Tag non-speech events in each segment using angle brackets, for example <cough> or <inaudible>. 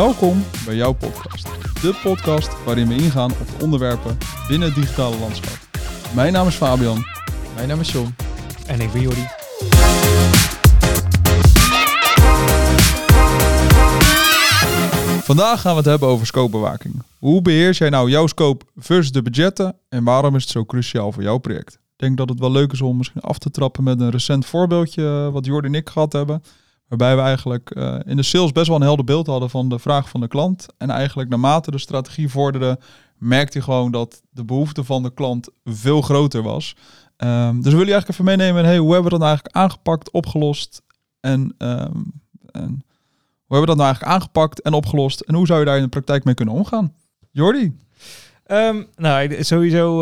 Welkom bij jouw podcast. De podcast waarin we ingaan op de onderwerpen binnen het digitale landschap. Mijn naam is Fabian. Mijn naam is John. En ik ben Jordi. Vandaag gaan we het hebben over scopebewaking. Hoe beheers jij nou jouw scope versus de budgetten en waarom is het zo cruciaal voor jouw project? Ik denk dat het wel leuk is om misschien af te trappen met een recent voorbeeldje eh, wat Jordi en ik gehad hebben. Waarbij we eigenlijk uh, in de sales best wel een helder beeld hadden van de vraag van de klant. En eigenlijk naarmate de strategie vorderde, merkte je gewoon dat de behoefte van de klant veel groter was. Um, dus willen je eigenlijk even meenemen hey, hoe hebben we dat nou eigenlijk aangepakt, opgelost en, um, en hoe hebben we dat nou eigenlijk aangepakt en opgelost en hoe zou je daar in de praktijk mee kunnen omgaan? Jordi? Um, nou, sowieso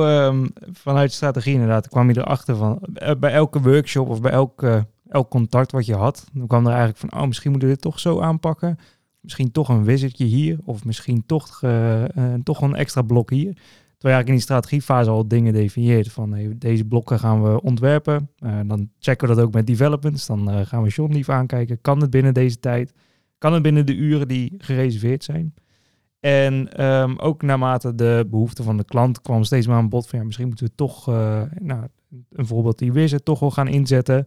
vanuit strategie inderdaad kwam je erachter van uh, bij elke workshop of bij elk, uh, elk contact wat je had, dan kwam er eigenlijk van, oh, misschien moeten we dit toch zo aanpakken. Misschien toch een wisseltje hier of misschien toch, uh, toch een extra blok hier. Terwijl je eigenlijk in die strategiefase al dingen definieert van hey, deze blokken gaan we ontwerpen. dan checken we dat ook met developments. Dan gaan we John lief aankijken. Kan het binnen deze tijd? Kan het binnen de uren die gereserveerd zijn? En um, ook naarmate de behoefte van de klant kwam steeds maar aan bod van ja, misschien moeten we toch, nou, een voorbeeld die wizard toch wel gaan inzetten.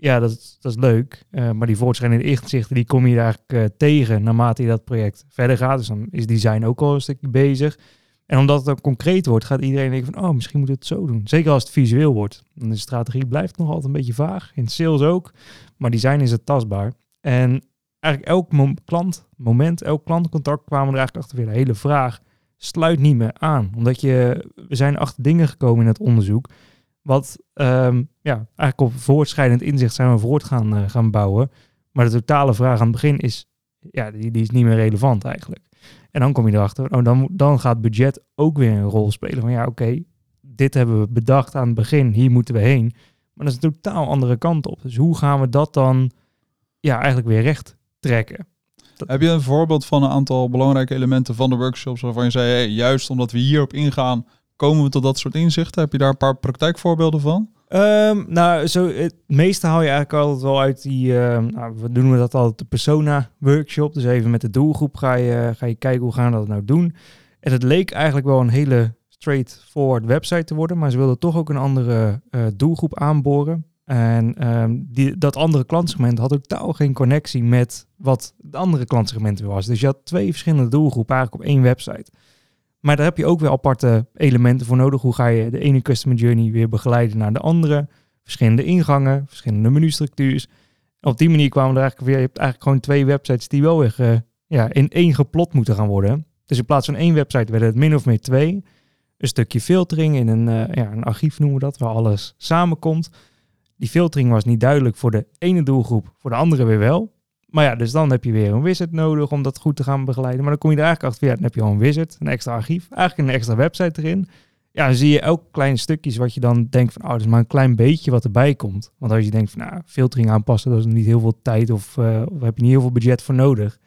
Ja, dat, is, dat is leuk. Uh, maar die voortschrijdende inzichten, die kom je eigenlijk uh, tegen naarmate je dat project verder gaat. Dus dan is design ook al een stukje bezig. En omdat het dan concreet wordt, gaat iedereen denken van, oh, misschien moet het zo doen. Zeker als het visueel wordt. Dan de strategie blijft nog altijd een beetje vaag. In sales ook. Maar design is het tastbaar. En eigenlijk elk mom klant, moment, elk klantcontact kwamen er eigenlijk achter weer de hele vraag sluit niet meer aan. Omdat je, we zijn achter dingen gekomen in het onderzoek, wat um, ja, eigenlijk op voortschrijdend inzicht zijn we voort gaan, uh, gaan bouwen. Maar de totale vraag aan het begin is, ja, die, die is niet meer relevant eigenlijk. En dan kom je erachter, oh, dan, dan gaat budget ook weer een rol spelen. Van ja, oké, dit hebben we bedacht aan het begin, hier moeten we heen. Maar dat is een totaal andere kant op. Dus hoe gaan we dat dan ja, eigenlijk weer recht trekken. Heb je een voorbeeld van een aantal belangrijke elementen van de workshops waarvan je zei, hey, juist omdat we hierop ingaan, komen we tot dat soort inzichten? Heb je daar een paar praktijkvoorbeelden van? Um, nou, zo, het meeste haal je eigenlijk altijd wel uit die, uh, nou, we doen we dat altijd de persona workshop. Dus even met de doelgroep ga je, ga je kijken hoe gaan we dat nou doen. En het leek eigenlijk wel een hele straightforward website te worden, maar ze wilden toch ook een andere uh, doelgroep aanboren. En um, die, dat andere klantsegment had ook totaal geen connectie met wat de andere klantsegmenten was. Dus je had twee verschillende doelgroepen eigenlijk op één website. Maar daar heb je ook weer aparte elementen voor nodig. Hoe ga je de ene customer journey weer begeleiden naar de andere? Verschillende ingangen, verschillende menustructuurs. En op die manier kwamen er eigenlijk weer. Je hebt eigenlijk gewoon twee websites die wel weer uh, ja, in één geplot moeten gaan worden. Dus in plaats van één website werden het min of meer twee. Een stukje filtering in een, uh, ja, een archief noemen we dat, waar alles samenkomt. Die filtering was niet duidelijk voor de ene doelgroep, voor de andere weer wel. Maar ja, dus dan heb je weer een wizard nodig om dat goed te gaan begeleiden. Maar dan kom je er eigenlijk achter, ja, dan heb je al een wizard, een extra archief, eigenlijk een extra website erin. Ja, dan zie je elk klein stukjes wat je dan denkt van, oh, dat is maar een klein beetje wat erbij komt. Want als je denkt van, nou, filtering aanpassen, dat is niet heel veel tijd of, uh, of heb je niet heel veel budget voor nodig.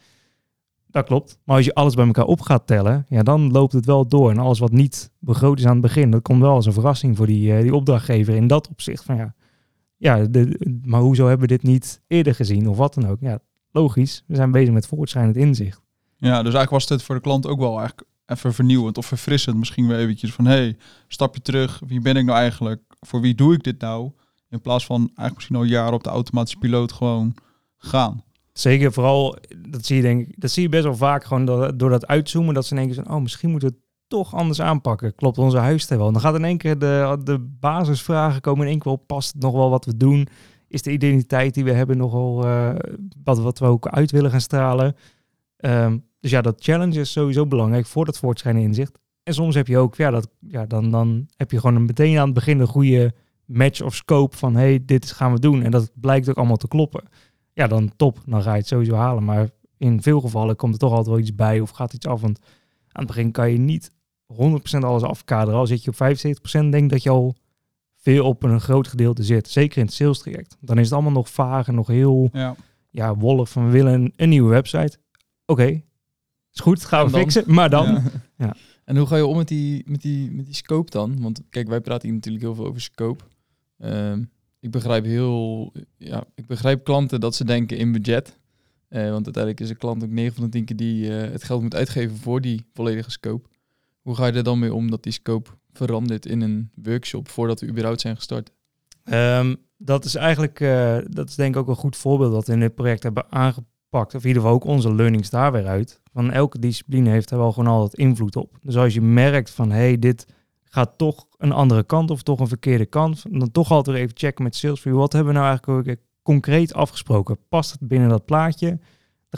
Dat klopt. Maar als je alles bij elkaar op gaat tellen, ja, dan loopt het wel door. En alles wat niet begroot is aan het begin, dat komt wel als een verrassing voor die, uh, die opdrachtgever in dat opzicht. Van ja, ja, de, maar hoezo hebben we dit niet eerder gezien of wat dan ook? Ja, logisch. We zijn bezig met voortschrijdend inzicht. Ja, dus eigenlijk was dit voor de klant ook wel eigenlijk even vernieuwend of verfrissend. Misschien weer eventjes van, hey, stapje terug. Wie ben ik nou eigenlijk? Voor wie doe ik dit nou? In plaats van eigenlijk misschien al jaren op de automatische piloot gewoon gaan. Zeker, vooral, dat zie je denk ik, dat zie je best wel vaak gewoon door, door dat uitzoomen, dat ze denken van, oh, misschien moeten we het toch anders aanpakken. Klopt onze huisstijl wel? Dan gaat in één keer de, de basisvragen komen in één keer wel. Past het nog wel wat we doen? Is de identiteit die we hebben nogal wat, wat we ook uit willen gaan stralen? Um, dus ja, dat challenge is sowieso belangrijk voor dat voortschrijdende inzicht. En soms heb je ook, ja, dat, ja dan, dan heb je gewoon meteen aan het begin een goede match of scope van, hey, dit gaan we doen. En dat blijkt ook allemaal te kloppen. Ja, dan top, dan ga je het sowieso halen. Maar in veel gevallen komt er toch altijd wel iets bij of gaat iets af. Want aan het begin kan je niet 100% alles afkaderen. Al zit je op 75%, denk dat je al veel op een groot gedeelte zit. Zeker in het sales traject. Dan is het allemaal nog vaag en nog heel ja. Ja, wollig van we willen een, een nieuwe website. Oké, okay. is goed, gaan we fixen. Maar dan... Ja. <laughs> ja. En hoe ga je om met die, met, die, met die scope dan? Want kijk, wij praten hier natuurlijk heel veel over scope. Um, ik begrijp heel... Ja, ik begrijp klanten dat ze denken in budget. Eh, want uiteindelijk is een klant ook 9 van de 10 keer die eh, het geld moet uitgeven voor die volledige scope. Hoe ga je er dan mee om dat die scope verandert in een workshop voordat we überhaupt zijn gestart? Ehm, dat is eigenlijk, eh, dat is denk ik ook een goed voorbeeld dat we in dit project hebben aangepakt. Of in ieder geval ook onze learnings daar weer uit. Van elke discipline heeft er wel gewoon altijd invloed op. Dus als je merkt van, hé, hey, dit gaat toch een andere kant of toch een verkeerde kant. Dan toch altijd even checken met Salesforce. Wat hebben we nou eigenlijk concreet afgesproken? Past het binnen dat plaatje? Dan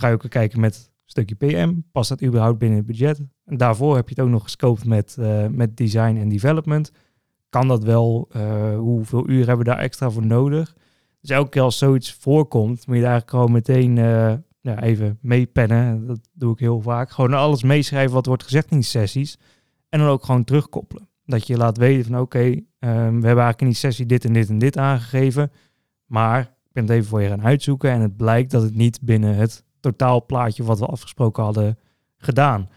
ga je ook kijken met stukje PM. Past dat überhaupt binnen het budget? En daarvoor heb je het ook nog gescoped met, uh, met design en development kan dat wel? Uh, hoeveel uur hebben we daar extra voor nodig? Dus elke keer als zoiets voorkomt, moet je daar gewoon meteen uh, ja, even meepennen. Dat doe ik heel vaak. Gewoon alles meeschrijven wat wordt gezegd in die sessies. En dan ook gewoon terugkoppelen. Dat je laat weten van oké, um, we hebben eigenlijk in die sessie dit en dit en dit aangegeven. Maar ik ben het even voor je gaan uitzoeken. En het blijkt dat het niet binnen het totaalplaatje wat we afgesproken hadden gedaan.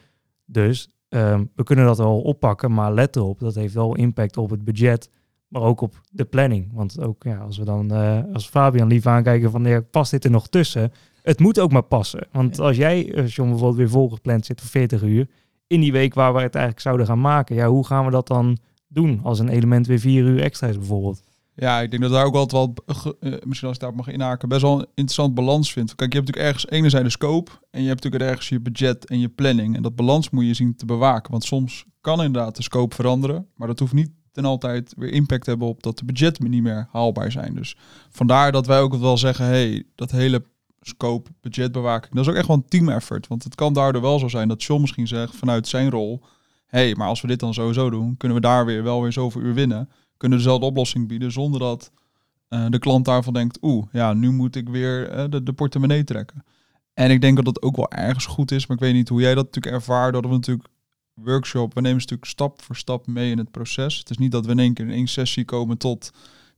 Dus Ehm, we kunnen dat wel oppakken, maar let erop, dat heeft wel impact op het budget, maar ook op de planning. Want ook ja, als we dan uh, als Fabian lief aankijken van ja, past dit er nog tussen? Het moet ook maar passen. Want als jij, eh, als John bijvoorbeeld weer volgepland zit voor 40 uur, in die week waar we het eigenlijk zouden gaan maken, ja, hoe gaan we dat dan doen als een element weer 4 uur extra is bijvoorbeeld? Ja, ik denk dat daar ook altijd wel, uh, misschien als ik daar mag inhaken, best wel een interessant balans vindt. Kijk, je hebt natuurlijk ergens enerzijds scope en je hebt natuurlijk ergens je budget en je planning. En dat balans moet je zien te bewaken. Want soms kan inderdaad de scope veranderen, maar dat hoeft niet ten altijd weer impact te hebben op dat de budgetten niet meer haalbaar zijn. Dus vandaar dat wij ook wel zeggen, hey, dat hele scope, budgetbewaking, dat is ook echt wel een team effort. Want het kan daardoor wel zo zijn dat John misschien zegt vanuit zijn rol, hey, maar als we dit dan sowieso doen, kunnen we daar weer wel weer zoveel uur winnen kunnen dezelfde oplossing bieden zonder dat uh, de klant daarvan denkt, oeh, ja, nu moet ik weer uh, de, de, portemonnee trekken. En ik denk dat dat ook wel ergens goed is, maar ik weet niet hoe jij dat natuurlijk ervaart, dat we natuurlijk workshop, we nemen natuurlijk stap voor stap mee in het proces. Het is niet dat we in één keer in één sessie komen tot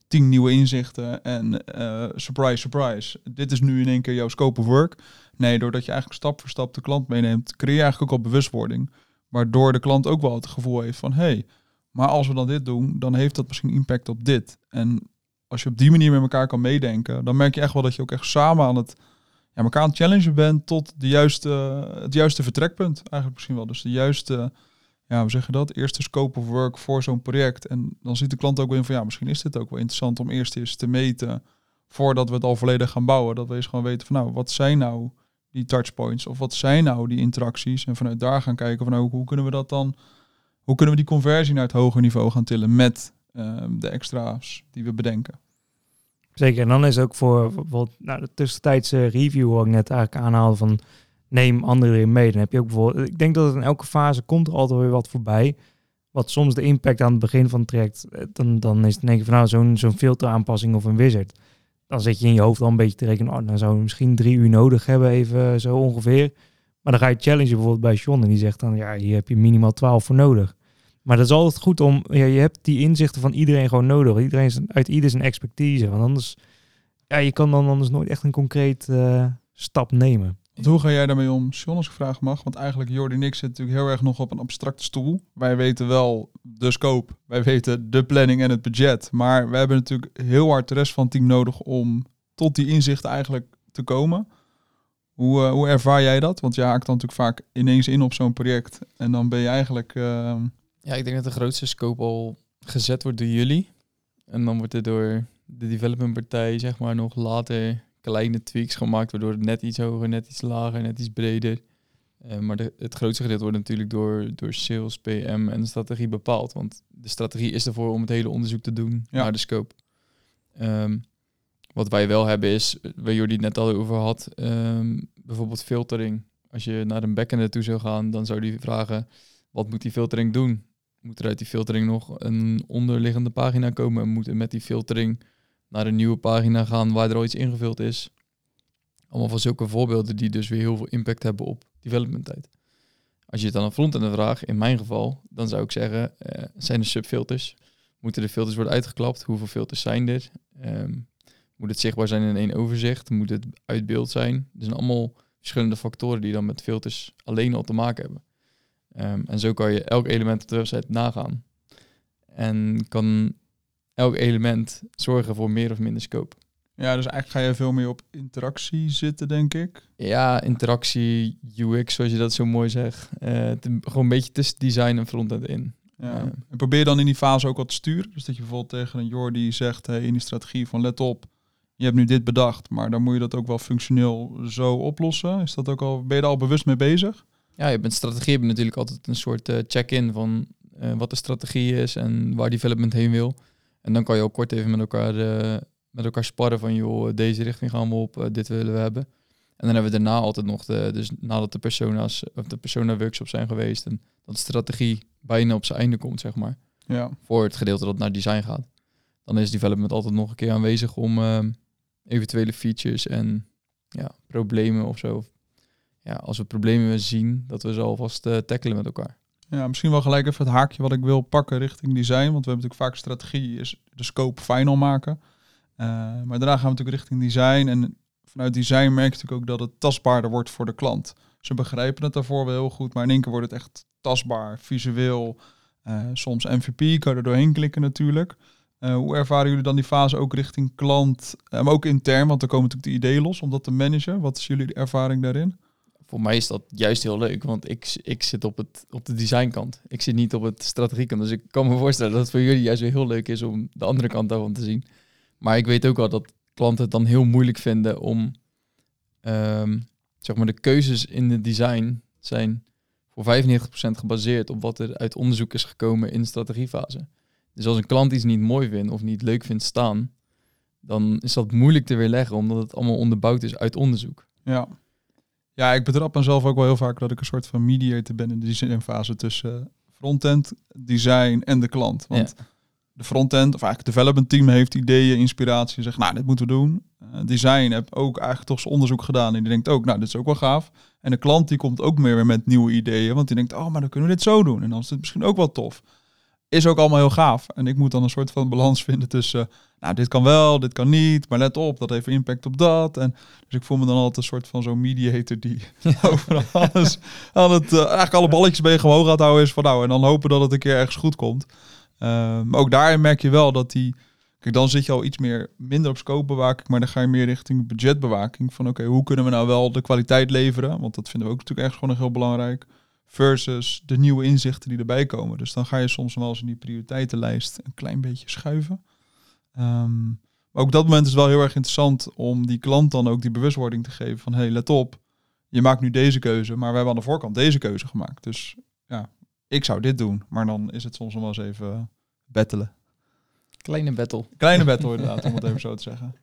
tien nieuwe inzichten en uh, surprise, surprise. Dit is nu in één keer jouw scope of work. Nee, doordat je eigenlijk stap voor stap de klant meeneemt, creëer je eigenlijk ook al bewustwording. Waardoor de klant ook wel het gevoel heeft van, hey, maar als we dan dit doen, dan heeft dat misschien impact op dit. En als je op die manier met elkaar kan meedenken, dan merk je echt wel dat je ook echt samen aan het ja, elkaar aan het challengen bent tot de juiste, het juiste vertrekpunt. Eigenlijk misschien wel. Dus de juiste, ja, we zeggen dat, eerste scope of work voor zo'n project. En dan ziet de klant ook weer van ja, misschien is dit ook wel interessant om eerst eens te meten voordat we het al volledig gaan bouwen. Dat we eens gewoon weten van nou, wat zijn nou die touchpoints of wat zijn nou die interacties? En vanuit daar gaan kijken van nou, hoe kunnen we dat dan hoe kunnen we die conversie naar het hoger niveau gaan tillen met ehm, de extra's die we bedenken? Zeker, en dan is ook voor bijvoorbeeld nou, de tussentijdse review waar ik net eigenlijk aanhaalde van neem anderen mee. Dan heb je ook bijvoorbeeld, ik denk dat het in elke fase komt er altijd weer wat voorbij. Wat soms de impact aan het begin van het traject, eh, dan, dan is het denk ik van nou zo'n zo'n filteraanpassing of een wizard. Dan zit je in je hoofd al een beetje te rekenen, oh, dan zou je misschien drie uur nodig hebben, even zo ongeveer. Maar dan ga je challenge bijvoorbeeld bij John en die zegt dan, ja, hier heb je minimaal 12 voor nodig. Maar dat is altijd goed om, ja, je hebt die inzichten van iedereen gewoon nodig. Iedereen is, uit ieder zijn expertise. Want anders, ja, je kan dan anders nooit echt een concreet uh, stap nemen. Want hoe ga jij daarmee om, John, als ik vraag mag? Want eigenlijk Jordi en ik zitten natuurlijk heel erg nog op een abstracte stoel. Wij weten wel de scope, wij weten de planning en het budget. Maar we hebben natuurlijk heel hard de rest van het team nodig om tot die inzichten eigenlijk te komen. Hoe, uh, hoe ervaar jij dat? Want je haakt dan natuurlijk vaak ineens in op zo'n project. En dan ben je eigenlijk... Uh, ja, ik denk dat de grootste scope al gezet wordt door jullie. En dan wordt er door de developmentpartij zeg maar nog later kleine tweaks gemaakt, waardoor het net iets hoger, net iets lager, net iets breder. Uh, maar de, het grootste gedeelte wordt natuurlijk door, door sales, PM en de strategie bepaald. Want de strategie is ervoor om het hele onderzoek te doen ja. naar de scope. Um, wat wij wel hebben is, waar jullie het net al over had, um, bijvoorbeeld filtering. Als je naar een backend toe zou gaan, dan zou die vragen, wat moet die filtering doen? Moet er uit die filtering nog een onderliggende pagina komen. En moeten met die filtering naar een nieuwe pagina gaan waar er al iets ingevuld is. Allemaal van zulke voorbeelden die dus weer heel veel impact hebben op development tijd. Als je het dan een frontend vraagt, in mijn geval, dan zou ik zeggen, uh, zijn er subfilters? Moeten de filters worden uitgeklapt? Hoeveel filters zijn er? Um, moet het zichtbaar zijn in één overzicht? Moet het uit beeld zijn? Er zijn allemaal verschillende factoren die dan met filters alleen al te maken hebben. Um, en zo kan je elk element op de website nagaan. En kan elk element zorgen voor meer of minder scope. Ja, dus eigenlijk ga je veel meer op interactie zitten, denk ik. Ja, interactie, UX, zoals je dat zo mooi zegt. Eh, gewoon een beetje tussen design en frontend in. Ja. Ja. En probeer dan in die fase ook wat te sturen. Dus dat je bijvoorbeeld tegen een Jordi zegt hey, in die strategie van let op, je hebt nu dit bedacht, maar dan moet je dat ook wel functioneel zo oplossen. Is dat ook al, ben je daar al bewust mee bezig? Ja, je bent strategie heb je natuurlijk altijd een soort eh, check-in van eh, wat de strategie is en waar development heen wil. En dan kan je ook kort even met elkaar, eh, met elkaar sparren van joh, deze richting gaan we op, dit willen we hebben. En dan hebben we daarna altijd nog de, dus nadat de persona's of de persona workshops zijn geweest en dat de strategie bijna op zijn einde komt, zeg maar. Ja. voor het gedeelte dat naar design gaat. Dan is development altijd nog een keer aanwezig om eventuele features en ja, problemen of zo. Ja, als we problemen zien, dat we ze alvast eh tackelen met elkaar. Ja, misschien wel gelijk even het haakje wat ik wil pakken richting design. Want we hebben natuurlijk vaak strategie, is de scope final maken. Eh, maar daarna gaan we natuurlijk richting design. En vanuit design merk je natuurlijk ook dat het tastbaarder wordt voor de klant. Ze begrijpen het daarvoor wel heel goed, maar in één keer wordt het echt tastbaar, visueel. Eh, soms MVP, kan er doorheen klikken natuurlijk. Hoe ervaren jullie dan die fase ook richting klant, maar ook intern? Want er komen natuurlijk de ideeën los om dat te managen. Wat is jullie ervaring daarin? Voor mij is dat juist heel leuk, want ik, ik zit op, het, op de designkant. Ik zit niet op het strategiekant. Dus ik kan me voorstellen dat het voor jullie juist weer heel leuk is om de andere kant daarvan te zien. Maar ik weet ook wel dat klanten het dan heel moeilijk vinden om ehm, zeg maar de keuzes in het design zijn voor 95% gebaseerd op wat er uit onderzoek is gekomen in de strategiefase. Dus als een klant iets niet mooi vindt of niet leuk vindt staan, dan is dat moeilijk te weerleggen, omdat het allemaal onderbouwd is uit onderzoek. Ja. Ja, ik betrap mezelf ook wel heel vaak dat ik een soort van mediator ben in de designfase tussen frontend, design en de klant. Want de frontend, of eigenlijk het development team heeft ideeën, inspiratie en zegt, nou, dit moeten we doen. Eh, design heb ook eigenlijk toch zijn onderzoek gedaan en die denkt ook, nou, dit is ook wel gaaf. En de klant die komt ook meer weer met nieuwe ideeën, want die denkt, oh, maar dan kunnen we dit zo doen. En dan is het misschien ook wel tof. Is ook allemaal heel gaaf. En ik moet dan een soort van balans vinden tussen, nou, dit kan wel, dit kan niet, maar let op, dat heeft impact op dat. En dus ik voel me dan altijd een soort van zo'n mediator die <laughs> over alles aan het, eh, eigenlijk alle balletjes bij je omhoog gaat houden is van, nou, en dan hopen dat het een keer ergens goed komt. Uh, maar ook daarin merk je wel dat die, kijk, dan zit je al iets meer minder op scopebewaking, maar dan ga je meer richting budgetbewaking. Van oké, hoe kunnen we nou wel de kwaliteit leveren? Want dat vinden we ook natuurlijk echt gewoon heel belangrijk. Versus de nieuwe inzichten die erbij komen. Dus dan ga je soms wel eens in die prioriteitenlijst een klein beetje schuiven. Um, maar ook dat moment is het wel heel erg interessant om die klant dan ook die bewustwording te geven van hé, hey, let op, je maakt nu deze keuze, maar we hebben aan de voorkant deze keuze gemaakt. Dus ja, ik zou dit doen, maar dan is het soms nog wel eens even bettelen. Kleine battle. Kleine battle <laughs> inderdaad, om het even zo te zeggen.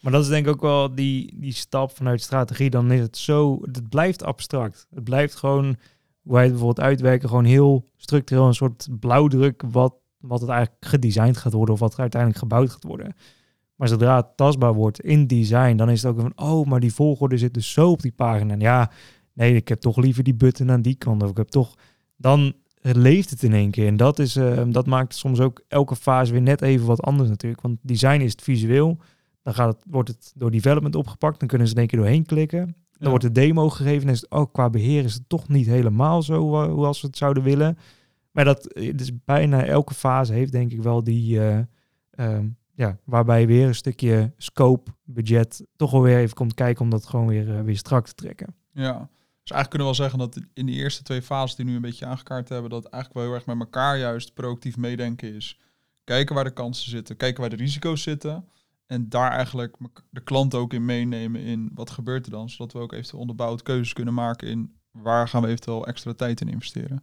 Maar dat is denk ik ook wel die, die stap vanuit strategie. Dan is het zo, het blijft abstract. Het blijft gewoon, wij bijvoorbeeld uitwerken, gewoon heel structureel een soort blauwdruk wat, wat het eigenlijk gedesigned gaat worden of wat er uiteindelijk gebouwd gaat worden. Maar zodra het tastbaar wordt in design, dan is het ook van, oh, maar die volgorde zit dus zo op die pagina. En ja, nee, ik heb toch liever die button aan die kant. Of ik heb toch, dan leeft het in één keer. En dat, is, uh, dat maakt soms ook elke fase weer net even wat anders natuurlijk. Want design is het visueel. Dan gaat het, wordt het door development opgepakt. Dan kunnen ze er één keer doorheen klikken. Dan wordt de demo gegeven. En is het, oh, qua beheer is het toch niet helemaal zo uh, als we het zouden willen. Maar dat dus bijna elke fase heeft denk ik wel die... Uh, um, ja, waarbij weer een stukje scope, budget toch alweer even komt kijken om dat gewoon weer, weer strak te trekken. Ja, dus eigenlijk kunnen we wel zeggen dat in die eerste twee fases die nu een beetje aangekaart hebben, dat eigenlijk wel heel erg met elkaar juist proactief meedenken is. Kijken waar de kansen zitten, kijken waar de risico's zitten. En daar eigenlijk de klant ook in meenemen in wat gebeurt er dan. Zodat we ook eventueel onderbouwd keuzes kunnen maken in waar gaan we eventueel extra tijd in investeren.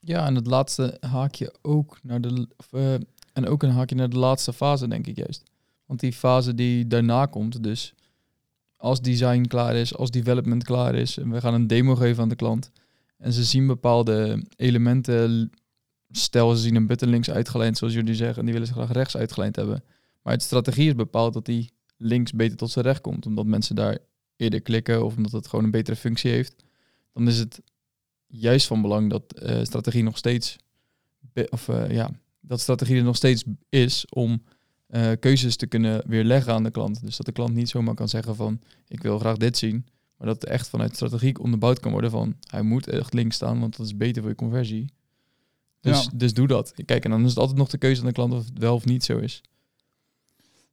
Ja, en het laatste haakje ook naar de. Uh, en ook een haakje naar de laatste fase, denk ik juist. Want die fase die daarna komt, dus als design klaar is, als development klaar is, en we gaan een demo geven aan de klant. En ze zien bepaalde elementen. Stel, ze zien een button links uitgelijnd, zoals jullie zeggen, en die willen ze graag rechts uitgelijnd hebben. Maar het strategie is bepaald dat die links beter tot zijn recht komt, omdat mensen daar eerder klikken of omdat het gewoon een betere functie heeft. Dan is het juist van belang dat uh, strategie nog steeds, of uh, ja, dat strategie er nog steeds is om uh, keuzes te kunnen weerleggen aan de klant. Dus dat de klant niet zomaar kan zeggen van ik wil graag dit zien, maar dat het echt vanuit strategie onderbouwd kan worden van hij moet echt links staan, want dat is beter voor je conversie. Dus, ja. dus doe dat. Kijk, en dan is het altijd nog de keuze aan de klant of het wel of niet zo is.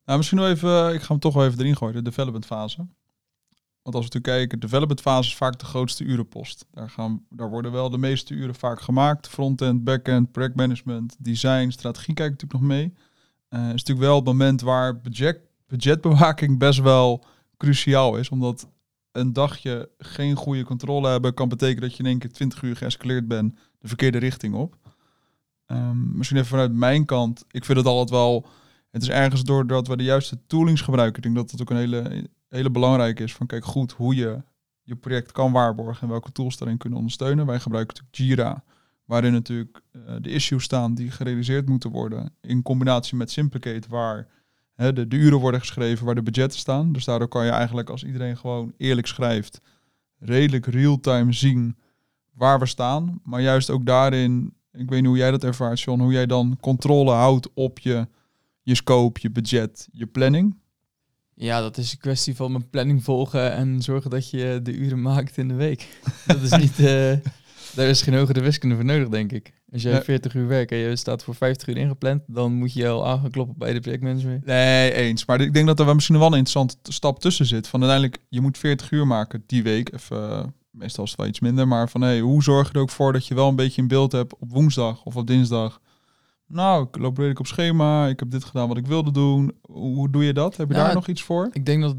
Nou, misschien nog even, ik ga hem toch wel even erin gooien, de development fase. Want als we natuurlijk kijken, de development fase is vaak de grootste urenpost. Daar, gaan, daar worden wel de meeste uren vaak gemaakt. Frontend, backend, projectmanagement, design, strategie kijken natuurlijk nog mee. Uh, is natuurlijk wel het moment waar budget, budgetbewaking best wel cruciaal is. Omdat een dagje geen goede controle hebben kan betekenen dat je in één keer 20 uur geëscaleerd bent de verkeerde richting op. Um, misschien even vanuit mijn kant. Ik vind het altijd wel. Het is ergens doordat we de juiste toolings gebruiken. Ik denk dat dat ook een hele, hele belangrijke is. Van kijk goed hoe je je project kan waarborgen en welke tools daarin kunnen ondersteunen. Wij gebruiken natuurlijk Jira, waarin natuurlijk uh, de issues staan die gerealiseerd moeten worden. In combinatie met Simplicate, waar hè, de, de uren worden geschreven, waar de budgetten staan. Dus daardoor kan je eigenlijk als iedereen gewoon eerlijk schrijft, redelijk real-time zien waar we staan. Maar juist ook daarin ik weet niet hoe jij dat ervaart, John. Hoe jij dan controle houdt op je, je scope, je budget, je planning. Ja, dat is een kwestie van mijn planning volgen en zorgen dat je de uren maakt in de week. <laughs> dat is niet... Uh, daar is geen hogere wiskunde voor nodig, denk ik. Als jij 40 uur werkt en je staat voor 50 uur ingepland, dan moet je al aangekloppen bij de projectmanager. Nee, eens. Maar ik denk dat er wel misschien wel een interessante stap tussen zit. Van uiteindelijk, je moet 40 uur maken die week. Even meestal is het wel iets minder, maar van hey, hoe zorg je er ook voor dat je wel een beetje een beeld hebt op woensdag of op dinsdag? Nou, ik loop redelijk op schema, ik heb dit gedaan wat ik wilde doen. Hoe doe je dat? Heb je daar nog iets voor? Ik denk dat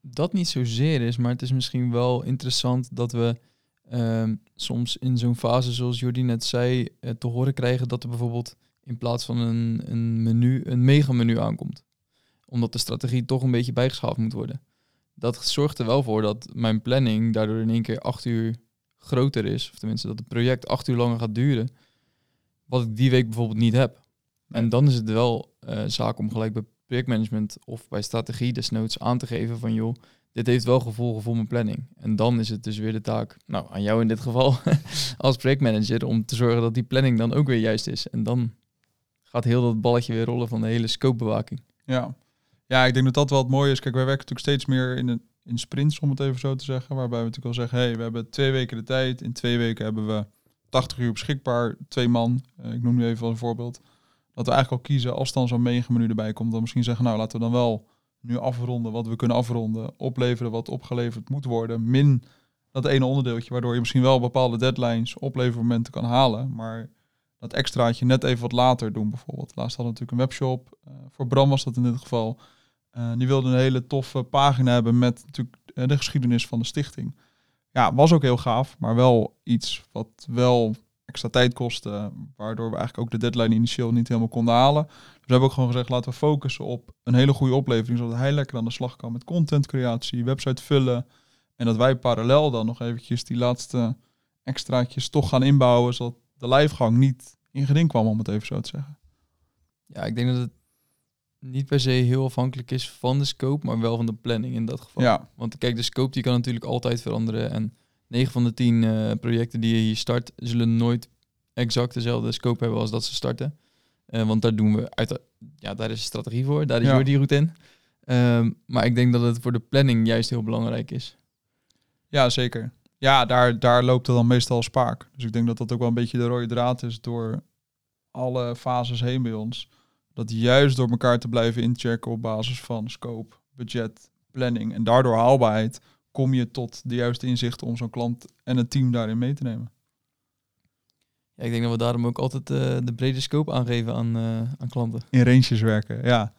dat niet zozeer is, maar het is misschien wel interessant dat we ehm, soms in zo'n fase, zoals Jordi net zei, uh, te horen krijgen dat er bijvoorbeeld in plaats van een, een menu, een mega menu aankomt. Omdat de strategie toch een beetje bijgeschaafd moet worden dat zorgt er wel voor dat mijn planning daardoor in één keer acht uur groter is. Of tenminste dat het project acht uur langer gaat duren. Wat ik die week bijvoorbeeld niet heb. En dan is het wel uh, zaak om gelijk bij projectmanagement of bij strategie desnoods aan te geven van joh, dit heeft wel gevolgen voor mijn planning. En dan is het dus weer de taak, nou aan jou in dit geval <laughs> als projectmanager, om te zorgen dat die planning dan ook weer juist is. En dan gaat heel dat balletje weer rollen van de hele scopebewaking. Ja, ja, ik denk dat dat wel het mooie is. Kijk, wij werken natuurlijk steeds meer in, een, in sprints, om het even zo te zeggen. Waarbij we natuurlijk al zeggen, hey, we hebben twee weken de tijd. In twee weken hebben we 80 uur beschikbaar, twee man. Uh, ik noem nu even een voorbeeld. Dat we eigenlijk al kiezen, als dan zo'n menu erbij komt, dan misschien zeggen, nou laten we dan wel nu afronden wat we kunnen afronden. Opleveren wat opgeleverd moet worden. Min dat ene onderdeeltje, waardoor je misschien wel bepaalde deadlines, oplevermomenten kan halen. Maar dat extraatje net even wat later doen bijvoorbeeld. Laatst hadden we natuurlijk een webshop. Uh, voor Bram was dat in dit geval. Uh, die wilde een hele toffe pagina hebben met natuurlijk eh, de geschiedenis van de stichting. Ja, was ook heel gaaf, maar wel iets wat wel extra tijd kostte, waardoor we eigenlijk ook de deadline initieel niet helemaal konden halen. Dus we hebben ook gewoon gezegd, laten we focussen op een hele goede oplevering, zodat hij lekker aan de slag kan met contentcreatie, website vullen. En dat wij parallel dan nog eventjes die laatste extraatjes toch gaan inbouwen, zodat de lijfgang niet in geding kwam, om het even zo te zeggen. Ja, ik denk dat het niet per se heel afhankelijk is van de scope, maar wel van de planning in dat geval. Ja. Want kijk, de scope die kan natuurlijk altijd veranderen. En 9 van de 10 uh, eh, projecten die je hier start, zullen nooit exact dezelfde scope hebben als dat ze starten. Uh, want daar doen we uit, ja, daar is strategie voor, daar is ja. die route in. Um, maar ik denk dat het voor de planning juist heel belangrijk is. Ja, zeker. Ja, daar, daar loopt het dan meestal spaak. Dus ik denk dat dat ook wel een beetje de rode draad is door alle fases heen bij ons dat juist door elkaar te blijven inchecken op basis van scope, budget, planning en daardoor haalbaarheid, kom je tot de juiste inzichten om zo'n klant en het team daarin mee te nemen. Ja, ik denk dat we daarom ook altijd uh, de brede scope aangeven aan, uh, aan klanten. In ranges werken, ja.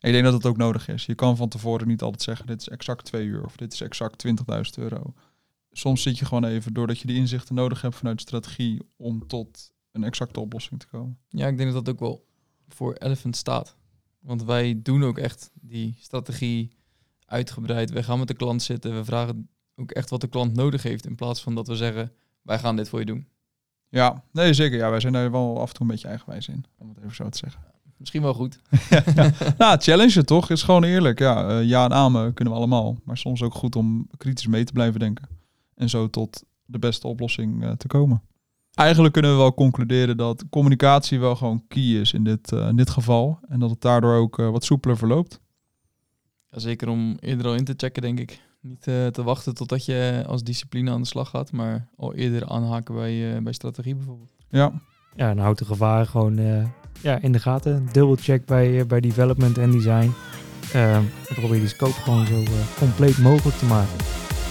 ik denk dat het ook nodig is. Je kan van tevoren niet altijd zeggen, dit is exact twee uur of dit is exact 20.000 euro. Soms zit je gewoon even, doordat je die inzichten nodig hebt vanuit de strategie, om tot een exacte oplossing te komen. Ja, ik denk dat dat ook wel voor Elephant staat. Want wij doen ook echt die strategie uitgebreid. We gaan met de klant zitten. We vragen ook echt wat de klant nodig heeft. In plaats van dat we zeggen, wij gaan dit voor je doen. Ja, nee zeker. Ja, wij zijn daar wel af en toe een beetje eigenwijs in. Om het even zo te zeggen. Misschien wel goed. <laughs> ja, ja. <laughs> Nou, challenge toch? Is gewoon eerlijk. Ja, uh, ja en amen kunnen we allemaal. Maar soms ook goed om kritisch mee te blijven denken. En zo tot de beste oplossing uh, te komen eigenlijk kunnen we wel concluderen dat communicatie wel gewoon key is in dit, uh, in dit geval. En dat het daardoor ook uh, wat soepeler verloopt. Ja, zeker om eerder al in te checken, denk ik. Niet uh, te wachten totdat je als discipline aan de slag gaat, maar al eerder aanhaken bij, bij strategie bijvoorbeeld. Ja. Ja, en houdt de gevaar gewoon ja, in de gaten. Double check bij, bij development en design. eh, we proberen die scope gewoon zo eh, compleet mogelijk te maken.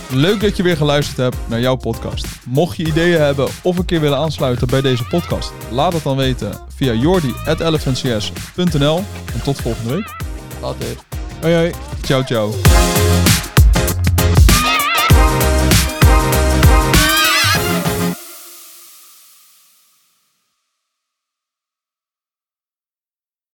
Leuk dat je weer geluisterd hebt naar jouw podcast. Mocht je ideeën hebben of een keer willen aansluiten bij deze podcast, laat het dan weten via jordi.lfncs.nl. En tot volgende week. Later. Hoi hoi. Ciao, ciao.